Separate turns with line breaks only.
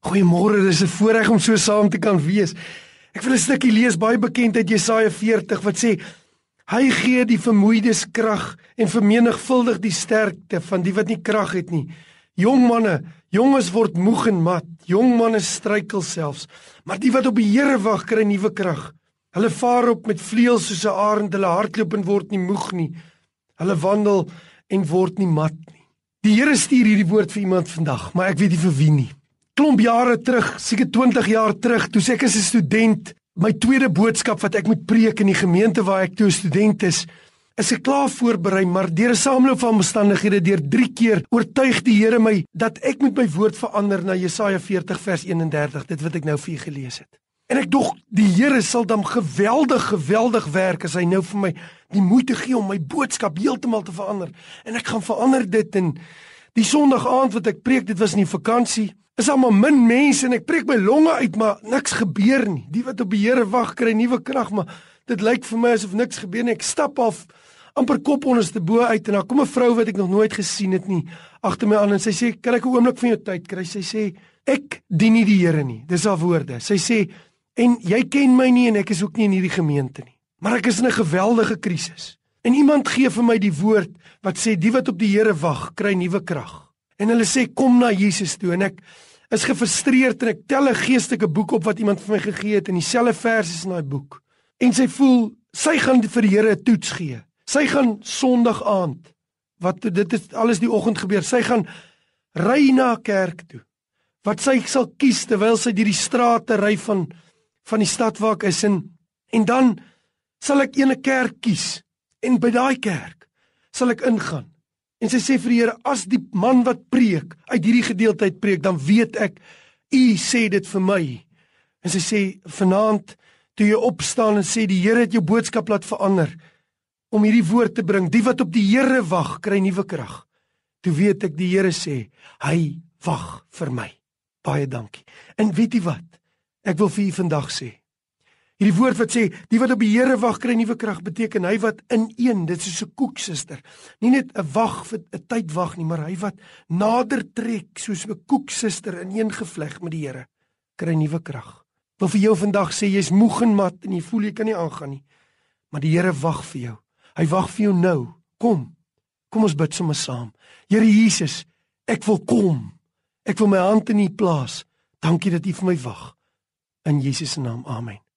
Goeiemôre, dis 'n voorreg om so saam te kan wees. Ek wil 'n stukkie lees baie bekend uit Jesaja 40 wat sê hy gee die vermoeides krag en vermenigvuldig die sterkte van die wat nie krag het nie. Jong manne, jonges word moeg en mat, jong manne struikel selfs, maar die wat op die Here wag kry nuwe krag. Hulle vaar op met vleuels soos 'n arend, hulle hardloop en word nie moeg nie. Hulle wandel en word nie mat nie. Die Here stuur hierdie woord vir iemand vandag, maar ek weet nie vir wie nie klomp jare terug, seker 20 jaar terug, toe ek as 'n student my tweede boodskap wat ek moet preek in die gemeente waar ek toe 'n student is, is ek klaar voorberei, maar deur 'n sameloop van omstandighede, deur 3 keer oortuig die Here my dat ek moet my woord verander na Jesaja 40 vers 31, dit wat ek nou vir u gelees het. En ek dog die Here sal dan geweldig geweldig werk as hy nou vir my die moeite gee om my boodskap heeltemal te verander. En ek gaan verander dit en die Sondag aand wat ek preek, dit was nie vakansie is almal min mense en ek preek my longe uit maar niks gebeur nie. Die wat op die Here wag kry nuwe krag, maar dit lyk vir my asof niks gebeur nie. Ek stap af amper kop onderste bo uit en daar kom 'n vrou wat ek nog nooit gesien het nie agter my aan en sy sê, "Kan ek 'n oomblik van jou tyd kry?" Sy sê, "Ek dien nie die Here nie." Dis haar woorde. Sy sê, "En jy ken my nie en ek is ook nie in hierdie gemeente nie. Maar ek is in 'n geweldige krisis." En iemand gee vir my die woord wat sê die wat op die Here wag, kry nuwe krag. En hulle sê kom na Jesus toe en ek is gefrustreerd en ek tel 'n geestelike boek op wat iemand vir my gegee het en dieselfde vers is in daai boek. En sy voel sy gaan vir die Here 'n toets gee. Sy gaan Sondag aand wat dit is alles die oggend gebeur. Sy gaan ry na kerk toe. Wat sy sal kies terwyl sy deur die strate ry van van die stad waar ek is en en dan sal ek ene kerk kies en by daai kerk sal ek ingaan En sy sê vir die Here, as die man wat preek uit hierdie gedeelte uit preek, dan weet ek u sê dit vir my. En sy sê vanaand toe jy opstaan en sê die Here het jou boodskap laat verander om hierdie woord te bring. Die wat op die Here wag, kry nuwe krag. Toe weet ek die Here sê, hy wag vir my. Baie dankie. En weet jy wat? Ek wil vir u vandag sê, Hierdie woord wat sê die wat op die Here wag kry nuwe krag beteken hy wat in een dit is so 'n koeksuster. Nie net 'n wag vir 'n tyd wag nie, maar hy wat nader trek soos 'n koeksuster in een gevleg met die Here kry nuwe krag. Wil vir jou vandag sê jy's moeg en mat en jy voel jy kan nie aangaan nie. Maar die Here wag vir jou. Hy wag vir jou nou. Kom. Kom ons bid sommer saam. Here Jesus, ek wil kom. Ek wil my hand in U plaas. Dankie dat U vir my wag. In Jesus se naam. Amen.